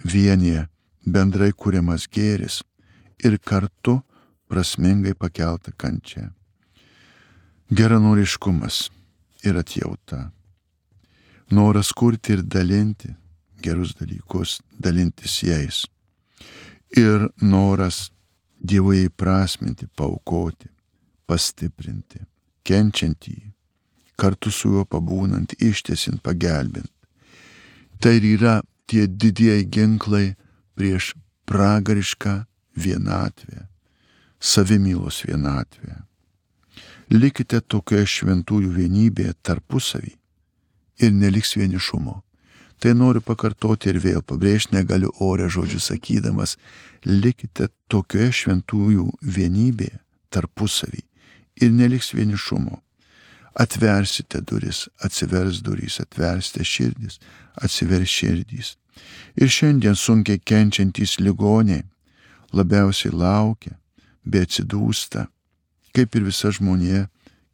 vienyje bendrai kūriamas gėris ir kartu prasmingai pakelta kančia. Geranoriškumas ir atjauta. Noras kurti ir dalinti gerus dalykus, dalintis jais. Ir noras Dievui įprasminti, paukoti, pastiprinti, kenčiantį, kartu su juo pabūnant, ištiesint, pagelbint. Tai ir yra tie didieji ginklai prieš pragarišką vienatvę, savimylos vienatvę. Likite tokioje šventųjų vienybėje tarpusavį ir neliks vienišumo. Tai noriu pakartoti ir vėl pabrėžti negaliu orę žodžių sakydamas, likite tokioje šventųjų vienybėje tarpusavį ir neliks vienišumo Atversite duris, atsivers durys, atversite širdis, atsivers širdys. Ir šiandien sunkiai kenčiantys ligoniai labiausiai laukia, bet atsidūsta, kaip ir visa žmonė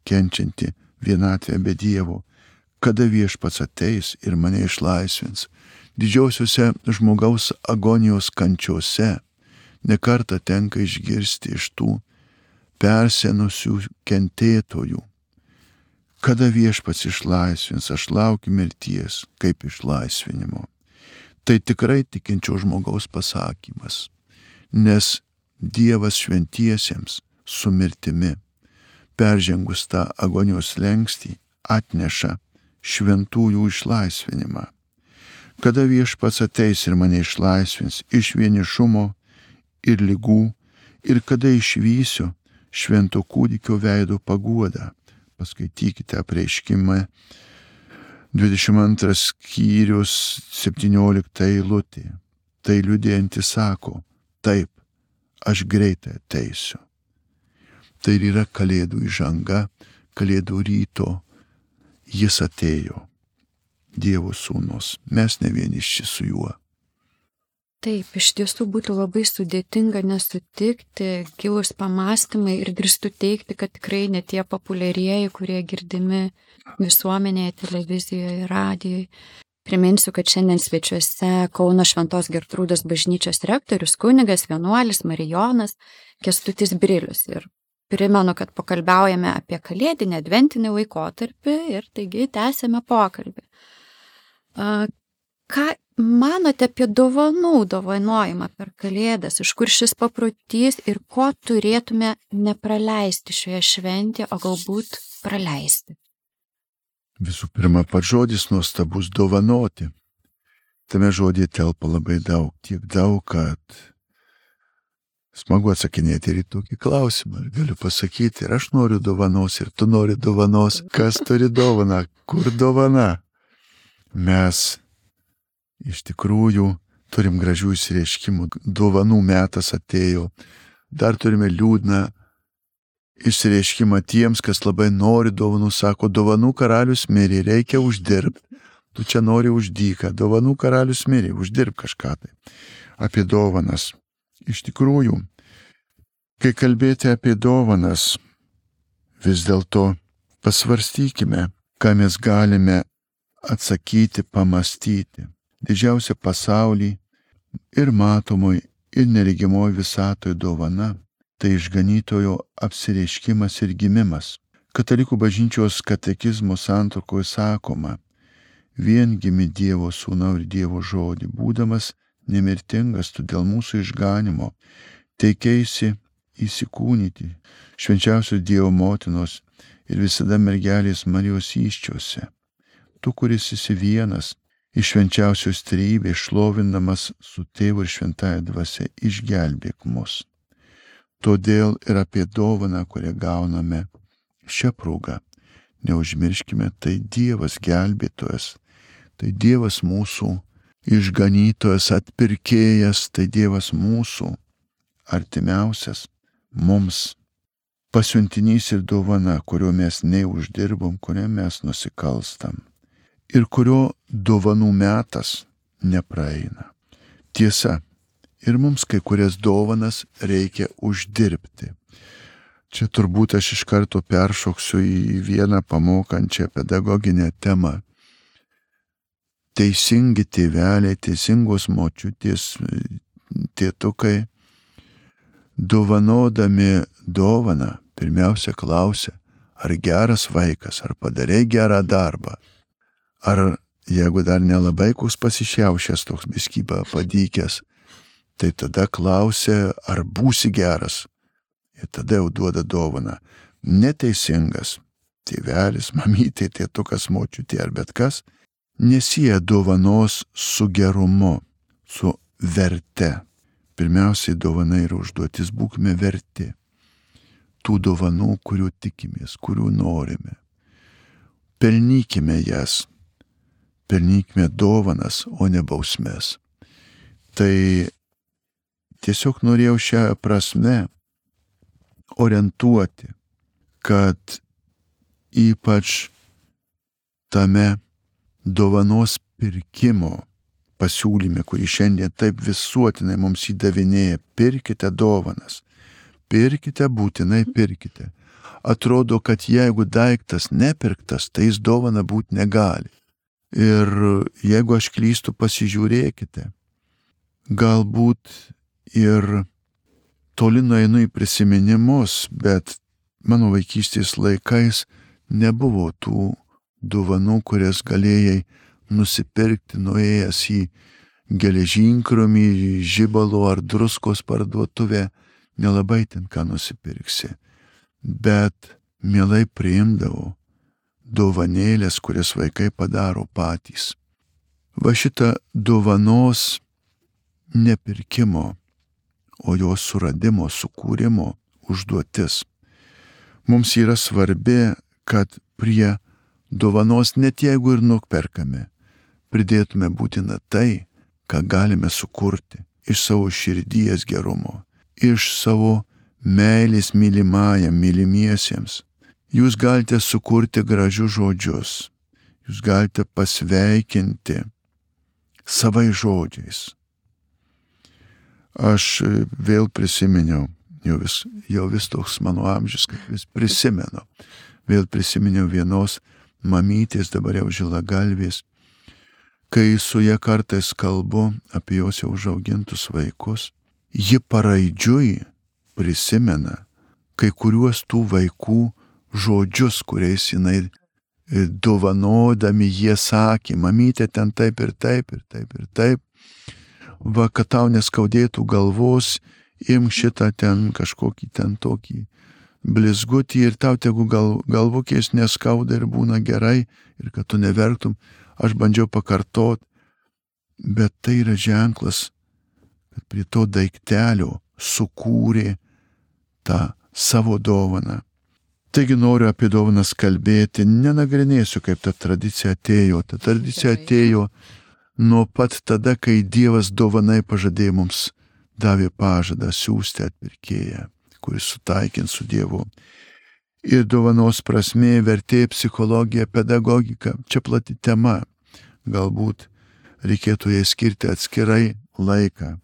kenčianti vienatvė be Dievo, kada viešpats ateis ir mane išlaisvins. Didžiausiuose žmogaus agonijos kančiuose nekarta tenka išgirsti iš tų persenusių kentėtojų. Kada viešpats išlaisvins, aš laukiu mirties kaip išlaisvinimo. Tai tikrai tikinčio žmogaus pasakymas, nes Dievas šventiesiems su mirtimi, peržengus tą agonijos lengstį, atneša šventųjų išlaisvinimą. Kada viešpats ateis ir mane išlaisvins iš vienišumo ir lygų, ir kada išvysiu švento kūdikio veido paguodą. Paskaitykite apreiškimą 22 skyrius 17 eilutė. Tai liūdėjanti sako, taip, aš greitai ateisiu. Tai yra kalėdų įžanga, kalėdų ryto jis atėjo. Dievo sūnus, mes ne vieniši su juo. Taip, iš tiesų būtų labai sudėtinga nesutikti, gilus pamastymai ir drįstu teikti, kad tikrai ne tie populiarieji, kurie girdimi visuomenėje, televizijoje, radijoje. Priminsiu, kad šiandien svečiuose Kauno Šventos Gertrūdos bažnyčios rektorius kunigas vienuolis Marijonas Kestutis Brilius. Ir primenu, kad pokalbiaujame apie kalėdinę adventinį laikotarpį ir taigi tęsėme pokalbį. Ką manote apie dovanų dovanojimą per kalėdas, iš kur šis paprotys ir ko turėtume nepraleisti šioje šventėje, o galbūt praleisti? Visų pirma, pats žodis nuostabus dovanoti. Tame žodėje telpa labai daug, tiek daug, kad smagu atsakinėti ir į tokį klausimą. Galiu pasakyti, ir aš noriu dovanos, ir tu nori dovanos. Kas turi dovaną? Kur dovana? Mes iš tikrųjų turim gražių įsireiškimų. Dovanų metas atėjo. Dar turime liūdną išsireiškimą tiems, kas labai nori dovanų. Sako, dovanų karalius mirė, reikia uždirbti. Tu čia nori uždyką. Dovanų karalius mirė, uždirb kažką tai. Apie dovanas. Iš tikrųjų, kai kalbėti apie dovanas, vis dėlto pasvarstykime, ką mes galime atsakyti, pamastyti. Didžiausia pasaulį ir matomoj, ir neregimoj visatoje dovana - tai išganytojo apsireiškimas ir gimimas. Katalikų bažnyčios katekizmo santokoje sakoma, vien gimi Dievo sūnau ir Dievo žodį, būdamas nemirtingas, tu dėl mūsų išganimo teikėsi įsikūnyti švenčiausios Dievo motinos ir visada mergelės Marijos iščiose tu, kuris esi vienas, iš švenčiausios trybės šlovindamas su tėvu ir šventąją dvasę išgelbėk mus. Todėl ir apie dovaną, kurią gauname šią progą, neužmirškime, tai Dievas gelbėtojas, tai Dievas mūsų išganytojas, atpirkėjas, tai Dievas mūsų artimiausias mums pasiuntinys ir dovana, kurio mes neuždirbom, kurią mes nusikalstam ir kurio dovanų metas nepraeina. Tiesa, ir mums kai kurias dovanas reikia uždirbti. Čia turbūt aš iš karto peršoksiu į vieną pamokančią pedagoginę temą. Teisingi tėveliai, teisingos močiutės, tėtukai, dovanodami dovaną, pirmiausia klausia, ar geras vaikas, ar padarė gerą darbą, Ar jeigu dar nelabai koks pasišiaušęs toks biskybą padykęs, tai tada klausia, ar būsi geras. Ir tada jau duoda dovaną. Neteisingas. Tėvelis, *laughs* mamytė, tėtukas, močiutė ar bet kas, nesie dovanos su gerumu, su verte. Pirmiausiai dovana yra užduotis, būkime verti tų dovanų, kurių tikimės, kurių norime. Pelnykime jas pelnykime dovanas, o ne bausmes. Tai tiesiog norėjau šią prasme orientuoti, kad ypač tame dovanos pirkimo pasiūlyme, kurį šiandien taip visuotinai mums įdavinėja, pirkite dovanas, pirkite būtinai pirkite. Atrodo, kad jeigu daiktas nepirktas, tai jis dovana būti negali. Ir jeigu aš klystu, pasižiūrėkite. Galbūt ir toli nueinu į prisiminimus, bet mano vaikystės laikais nebuvo tų dovanų, kurias galėjai nusipirkti nuėjęs į geležinkromį, žibalo ar druskos parduotuvę, nelabai ten ką nusipirksi. Bet mielai priimdavau dovanėlės, kurias vaikai padaro patys. Va šitą dovanos nepirkimo, o jos suradimo, sukūrimo užduotis mums yra svarbi, kad prie dovanos net jeigu ir nupirkame, pridėtume būtina tai, ką galime sukurti iš savo širdies gerumo, iš savo meilės mylimajam, mylimiesiems. Jūs galite sukurti gražius žodžius, jūs galite pasveikinti savai žodžiais. Aš vėl prisiminiau, jau vis, jau vis toks mano amžius, kad vis prisimenu, vėl prisiminiau vienos mamytės, dabar jau žila galvės, kai su jie kartais kalbu apie jos jau užaugintus vaikus, ji paraidžiui prisimena kai kuriuos tų vaikų žodžius, kuriais jinai e, dovanodami jie sakė, mamytė ten taip ir taip ir taip ir taip, va, kad tau neskaudėtų galvos, im šitą ten kažkokį ten tokį blizgutį ir tau tegu gal, galvukės neskauda ir būna gerai ir kad tu neverktum, aš bandžiau pakartot, bet tai yra ženklas, kad prie to daiktelio sukūrė tą savo dovaną. Taigi noriu apie dovanas kalbėti, nenagrinėsiu, kaip ta tradicija atėjo. Ta tradicija atėjo nuo pat tada, kai Dievas dovanai pažadėjo mums, davė pažadą siūsti atpirkėją, kuris sutaikins su Dievu ir dovanos prasme, vertė, psichologija, pedagogika. Čia plati tema. Galbūt reikėtų jai skirti atskirai laiką.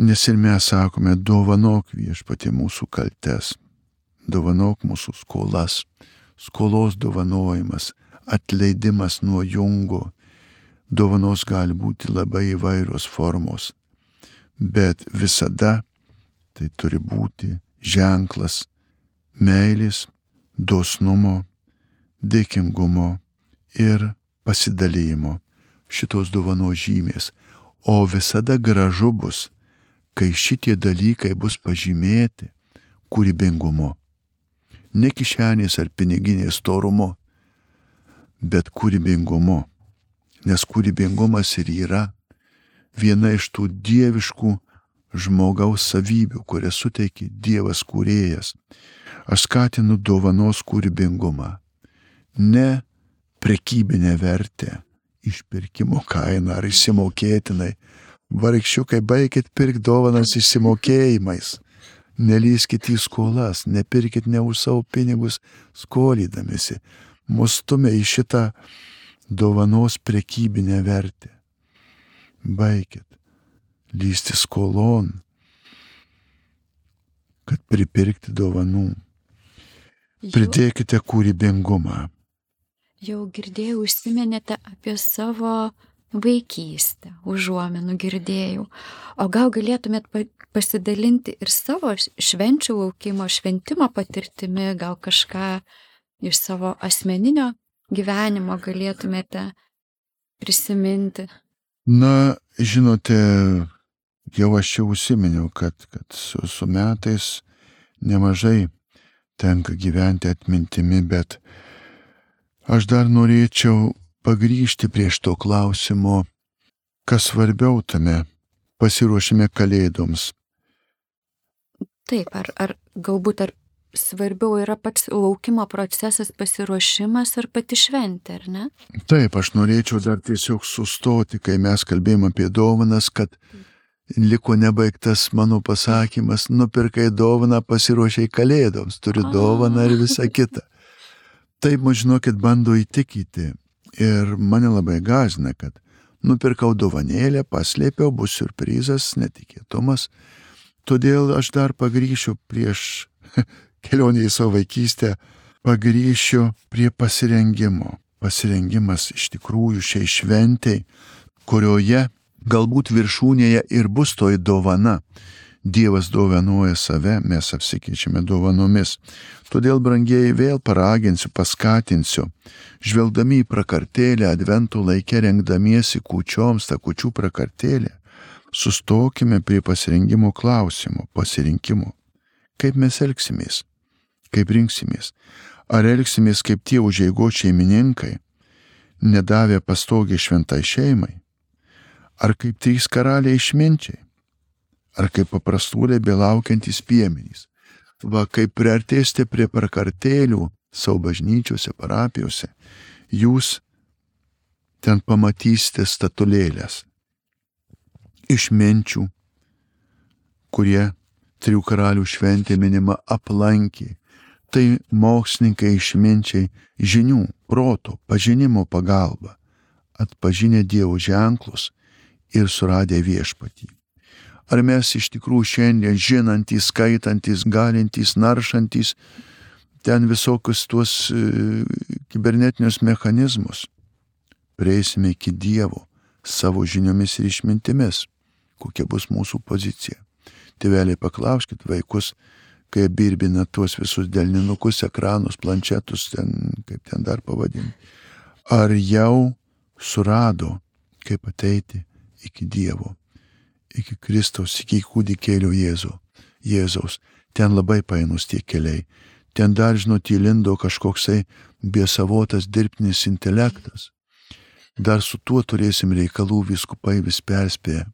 Nes ir mes sakome, dovanok viešpati mūsų kaltes, dovanok mūsų skolas, skolos dovanojimas, atleidimas nuo jungo. Dovanos gali būti labai įvairios formos, bet visada tai turi būti ženklas meilės, dosnumo, dėkingumo ir pasidalymo šitos dovanos žymės. O visada gražu bus, kai šitie dalykai bus pažymėti kūrybingumu. Ne kišenės ar piniginės torumu, bet kūrybingumu. Nes kūrybingumas ir yra viena iš tų dieviškų žmogaus savybių, kurias suteikia Dievas kūrėjas aš skatinu dovanos kūrybingumą. Ne prekybinę vertę, išpirkimo kainą ar įsimokėtinai. Vargščiukai, baigit pirkti dovanas įsimokėjimais. Nelyskit į skolas, nepirkit ne už savo pinigus skolydamėsi. Mustumė į šitą dovanos prekybinę vertę. Baigit lysti skolon, kad pripirkti dovanų. Pridėkite kūrybingumą. Jau girdėjau, užsiminėte apie savo vaikystę, užuomenų girdėjau. O gal galėtumėt pasidalinti ir savo švenčių laukimo, šventimo patirtimi, gal kažką iš savo asmeninio gyvenimo galėtumėte prisiminti? Na, žinote, jau aš čia užsiminiau, kad, kad su, su metais nemažai tenka gyventi atmintimi, bet aš dar norėčiau pagryžti prie to klausimo, kas svarbiau tame pasiruošime kalėdoms. Taip, ar, ar galbūt ar svarbiau yra pats laukimo procesas, pasiruošimas ar pati šventė, ar ne? Taip, aš norėčiau dar tiesiog sustoti, kai mes kalbėjome apie dovanas, kad liko nebaigtas mano pasakymas, nupirkai dovaną, pasiruošiai kalėdoms, turi dovaną ir visą kitą. taip, man žinokit, bando įtikinti. Ir mane labai gazina, kad nupirkau dovanėlę, paslėpiau, bus surprizas, netikėtumas. Todėl aš dar pagryšiu prieš *laughs* kelionę į savo vaikystę, pagryšiu prie pasirengimo. Pasirengimas iš tikrųjų šiai šventėjai, kurioje galbūt viršūnėje ir bus toji dovana. Dievas dovanoja save, mes apsikeičiame dovanomis. Todėl, brangieji, vėl paraginsiu, paskatinsiu, žvelgdami į prakartėlę, adventų laikę rengdamiesi kučioms, ta kučių prakartėlė, sustokime prie pasirinkimo klausimo, pasirinkimo. Kaip mes elgsimės? Kaip rinksimės? Ar elgsimės kaip tie užėgo šeimininkai, nedavę pastogį šventai šeimai? Ar kaip trys karaliai išminčiai? Ar kaip paprastūlė belaukiantys piemenys. Va, kai priartėsite prie prakartėlių savo bažnyčiose, parapijose, jūs ten pamatysite statulėlės išminčių, kurie trijų karalių šventė minima aplankė. Tai mokslininkai išminčiai žinių, proto, pažinimo pagalba atpažinę Dievo ženklus ir suradę viešpatį. Ar mes iš tikrųjų šiandien žinantys, skaitantis, galintys, naršantis ten visokius tuos e, kibernetinius mechanizmus, prieisime iki Dievo savo žiniomis ir išmintimis, kokia bus mūsų pozicija. Tėveliai, paklauskit vaikus, kai birbina tuos visus delninukus, ekranus, planšetus, ten, kaip ten dar pavadinti. Ar jau surado, kaip ateiti iki Dievo iki Kristaus, iki kūdikėlio Jėzų, Jėzaus. Ten labai painus tie keliai. Ten dar, žinot, įlindo kažkoksai biesavotas dirbtinis intelektas. Dar su tuo turėsim reikalų, viskupai vis perspėja.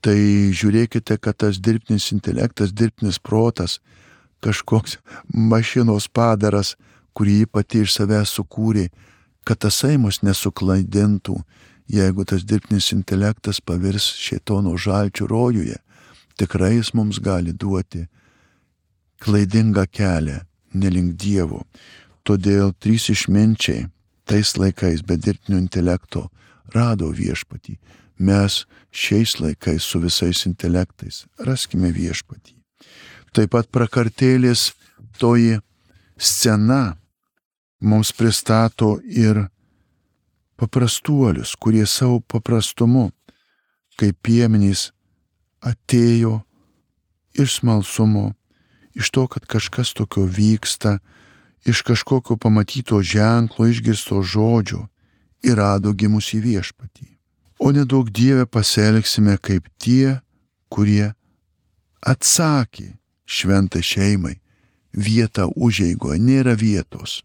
Tai žiūrėkite, kad tas dirbtinis intelektas, dirbtinis protas, kažkoks mašinos padaras, kurį jį pati iš savęs sukūrė, kad tasai mus nesuklaidintų, jeigu tas dirbtinis intelektas pavirs šėtono žalčių rojuje, tikrai jis mums gali duoti klaidingą kelią, nelink Dievo. Todėl trys išminčiai tais laikais be dirbtinio intelekto rado viešpatį. Mes šiais laikais su visais intelektais raskime viešpatį. Taip pat prakartėlės toji scena mums pristato ir paprastuolius, kurie savo paprastumu, kaip piemenys, atėjo iš smalsumo, iš to, kad kažkas tokio vyksta, iš kažkokio pamatyto ženklo, išgirsto žodžio ir rado gimusi viešpatį. O nedaug Dievę pasielgsime kaip tie, kurie atsakė šventai šeimai, vieta užeigoje nėra vietos.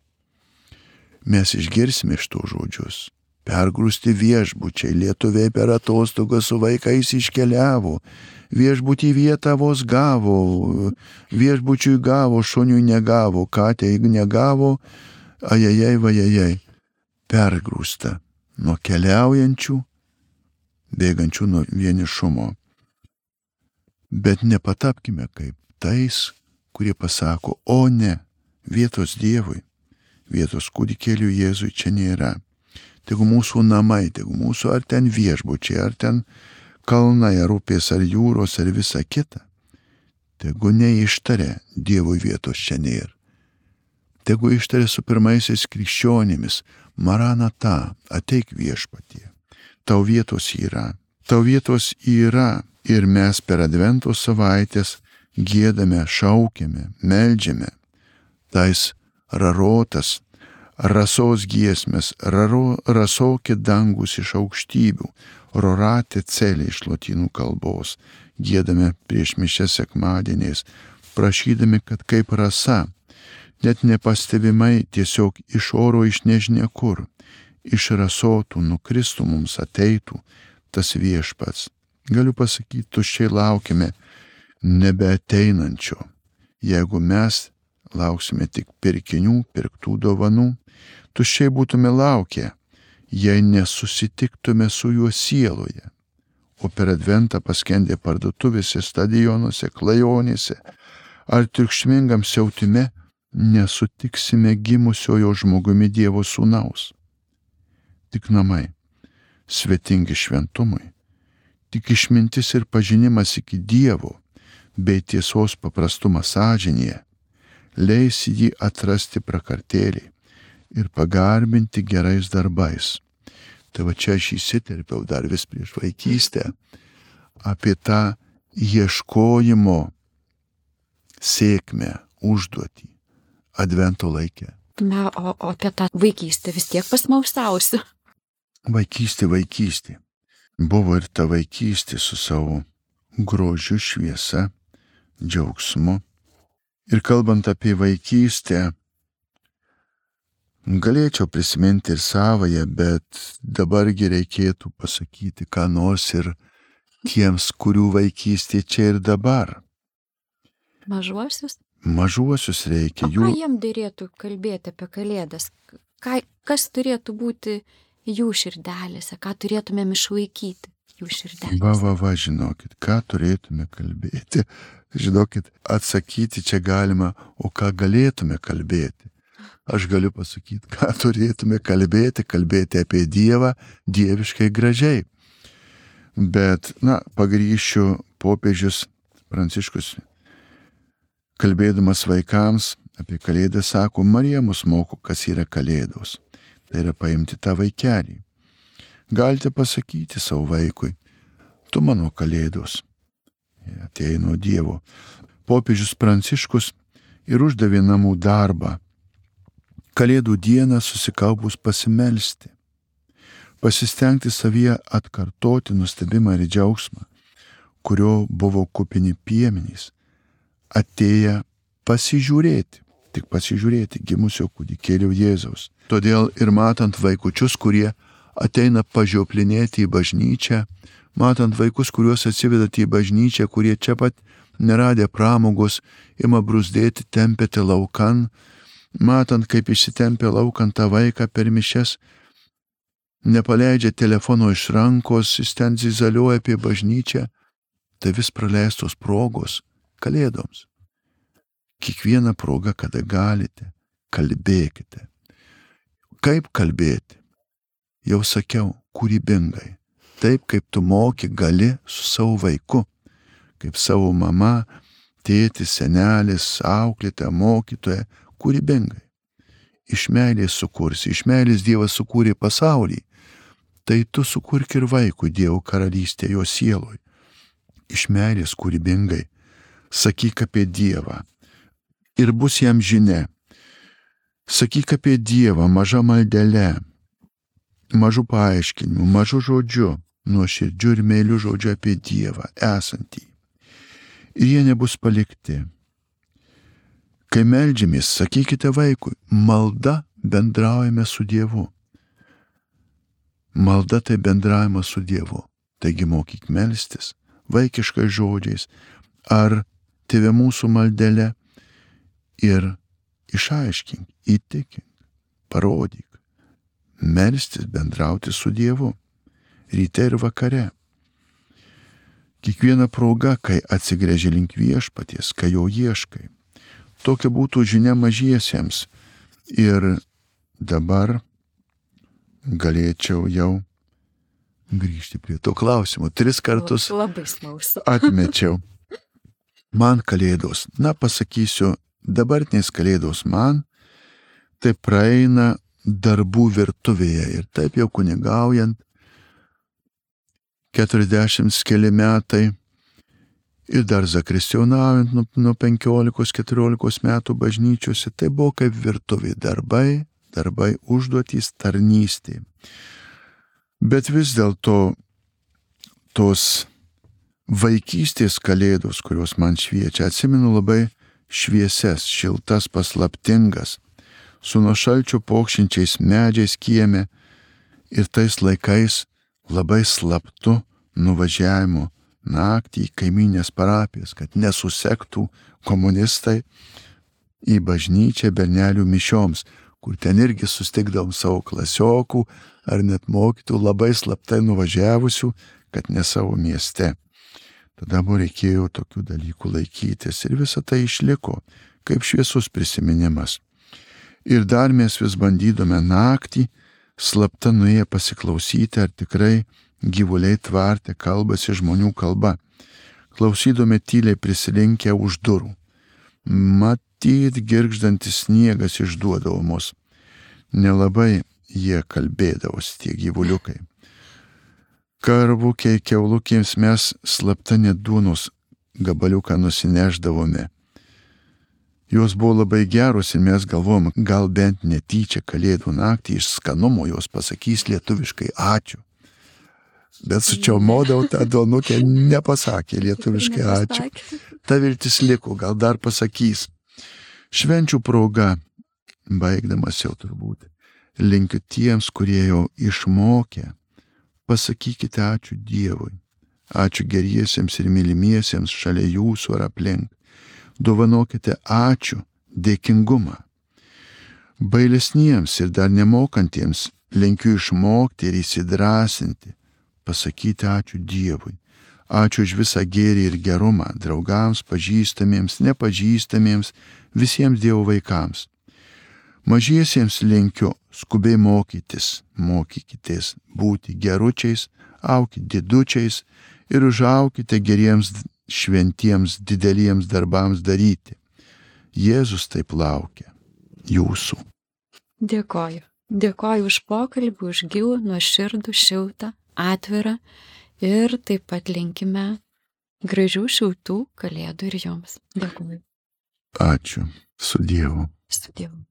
Mes išgirsime iš to žodžius pergrūsti viešbučiai, lietuviai per atostogą su vaikais iškeliavo, viešbutį vietą vos gavo, viešbučiui gavo, šuniui negavo, katė jeigu negavo, ajajai vajajai, pergrūsta nuo keliaujančių, bėgančių nuo vienišumo. Bet nepatapkime kaip tais, kurie pasako, o ne, vietos Dievui, vietos kūdikėlių Jėzui čia nėra tegu mūsų namai, tegu mūsų ar ten viešbučiai, ar ten kalnai, ar upės, ar jūros, ar visa kita, tegu neištarė Dievui vietos čia nėra. Tegu ištarė su pirmaisiais krikščionimis, Maranata, ateik viešpatie. Tau vietos yra, tau vietos yra ir mes per Advento savaitės gėdame, šaukiame, meldžiame. Tais rarotas, rasos giesmės, raro, rasokit dangus iš aukštybių, roratė celė iš lotynų kalbos, gėdame prieš mišęs sekmadieniais, prašydami, kad kaip rasa, net nepastebimai tiesiog iš oro iš nežinia kur, iš rasotų nukristų mums ateitų tas viešpats. Galiu pasakyti, tuščiai laukime nebeateinančio. Jeigu mes lauksime tik pirkinių, pirktų dovanų, tuščiai būtume laukę, jei nesusitiktume su juo sieloje. O per adventą paskendę parduotuvėse, stadionuose, klajonėse ar triukšmingam siautime nesutiksime gimusiojo žmogumi Dievo sūnaus. Tik namai, svetingi šventumui, tik išmintis ir pažinimas iki Dievo bei tiesos paprastumas sąžinėje leis jį atrasti prakartėliai ir pagarbinti gerais darbais. Tai va čia aš įsiterpiau dar vis prieš vaikystę apie tą ieškojimo sėkmę, užduotį advento laikė. Na, o, o apie tą vaikystę vis tiek pasmaustausiu. Vaikystė, vaikystė. Buvo ir ta vaikystė su savo grožiu, šviesa, džiaugsmu. Ir kalbant apie vaikystę, galėčiau prisiminti ir savoje, bet dabargi reikėtų pasakyti, ką nors ir tiems, kurių vaikystė čia ir dabar. Mažuosius? Mažuosius reikia. O jų... Ką jiem dėrėtų kalbėti apie kalėdas? Ką, kas turėtų būti jų širdelėse? Ką turėtumėm išlaikyti jų širdelėse? Va, va, va, žinokit, ką turėtume kalbėti. Žinokit, atsakyti čia galima, o ką galėtume kalbėti. Aš galiu pasakyti, *laughs* ką turėtume kalbėti, kalbėti apie Dievą dieviškai gražiai. Bet, na, pagryšiu popiežius Pranciškus kalbėdamas vaikams apie kalėdą sako, Marija mus moko, kas yra kalėdos. Tai yra paimti tą vaikelį. Galite pasakyti savo vaikui, tu mano kalėdos. Atėjo nuo Dievo. Popiežius Pranciškus ir uždavė namų darbą. Kalėdų dieną susikaupus pasimelsti. Pasistengti savyje atkartoti nustebimą ir džiaugsmą, kurio buvo kupini piemenys atėję pasižiūrėti, tik pasižiūrėti gimusio kūdikėlio Jėzaus. Todėl ir matant vaikučius, kurie ateina pažioplinėti į bažnyčią, matant vaikus, kuriuos atsivedat į bažnyčią, kurie čia pat neradę pramogos, ima brusdėti, tempėte laukan, matant, kaip išsitempia laukan tą vaiką per mišes, nepaleidžia telefono iš rankos, jis ten zizaliuoja apie bažnyčią, tai vis praleistos progos Kalėdoms. Kiekvieną progą, kada galite, kalbėkite. Kaip kalbėti? Jau sakiau, kūrybingai. Taip, kaip tu moki, gali su savo vaiku. Kaip savo mama, tėtis, senelis, auklėtė, mokytoja, kūrybingai. Iš meilės sukursi, iš meilės Dievas sukūrė pasaulį. Tai tu sukurk ir vaikui Dievo karalystė jo sieloj. Iš meilės kūrybingai sakyk apie Dievą. Ir bus jam žinia. Sakyk apie Dievą mažą maldelę, mažų paaiškinimų, mažų žodžių, nuoširdžių ir mėlių žodžių apie Dievą esantį. Ir jie nebus palikti. Kai melžiamės, sakykite vaikui, malda bendraujame su Dievu. Malda tai bendravimas su Dievu. Taigi mokyk melstis vaikiškais žodžiais ar tėvė mūsų maldelę ir išaiškink, įtikink, parodyk, melstis, bendrauti su Dievu, ryte ir vakare. Kiekviena proga, kai atsigrėži link viešpaties, kai jo ieškai. Tokia būtų žinia mažiesiems. Ir dabar galėčiau jau grįžti prie to klausimo. Tris kartus *laughs* atmečiau man kalėdos, na pasakysiu, dabartinės kalėdos man, tai praeina darbų virtuvėje ir taip jau kunigaujant 40 keli metai ir dar zakristionaujant nuo, nuo 15-14 metų bažnyčiose, tai buvo kaip virtuvė darbai, darbai užduotys tarnystė. Bet vis dėlto tos vaikystės kalėdos, kurios man šviečia, atsimenu labai švieses, šiltas, paslaptingas, su nuošalčio pokšinčiais medžiais kieme ir tais laikais labai slaptu nuvažiavimu naktį į kaiminės parapijas, kad nesusektų komunistai į bažnyčią bernelių mišioms, kur ten irgi sustikdavom savo klasiokų ar net mokytų labai slaptai nuvažiavusių, kad ne savo mieste. Tada buvo reikėjo tokių dalykų laikytis ir visa tai išliko. kaip šviesus prisiminimas. Ir dar mes vis bandydome naktį, slapta nuėję pasiklausyti, ar tikrai gyvuliai tvartė kalbasi žmonių kalba. Klausydome tyliai prisilinkę už durų. Matyt, girgždantis sniegas išduodavo mus. Nelabai jie kalbėdavosi tie gyvuliukai. Karvukiai keulukėms mes slapta neduonos gabaliuką nusineždavome. Jos buvo labai geros ir mes galvom, gal bent netyčia kalėdų naktį iš skanumo jos pasakys lietuviškai ačiū. Bet sučiaumodau tą donukę, nepasakė lietuviškai ačiū. Ta viltis liko, gal dar pasakys. Švenčių proga, baigdamas jau turbūt, linkiu tiems, kurie jau išmokė, pasakykite ačiū Dievui. Ačiū geriesiems ir mylimiesiems šalia jūsų ar aplink dovanokite ačiū, dėkingumą. Bailesniems ir dar nemokantiems linkiu išmokti ir įsidrasinti, pasakyti ačiū Dievui. Ačiū už visą gėrį ir gerumą draugams, pažįstamiems, nepažįstamiems, visiems Dievo vaikams. Mažiesiems linkiu skubiai mokytis, mokykitės būti geručiais, aukite didučiais ir užaukite geriems šventiems dideliems darbams daryti. Jėzus taip laukia jūsų. Dėkoju. Dėkoju už pokalbį, už gilų, nuoširdų, šiltą, atvirą ir taip pat linkime gražių šiltų kalėdų ir jums. Dėkoju. Ačiū. Su Dievu. Su Dievu.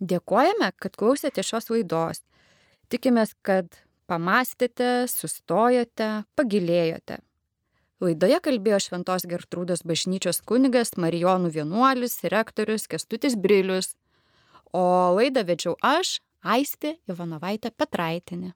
Dėkojame, kad klausėte šios laidos. Tikimės, kad pamastėte, sustojote, pagilėjote. Laidoje kalbėjo Šventos Gertrūdos bažnyčios kunigas Marijonų vienuolis, rektorius Kestutis Brilius, o laidą vedžiau aš, Aistė Ivanovaitė Petraitinė.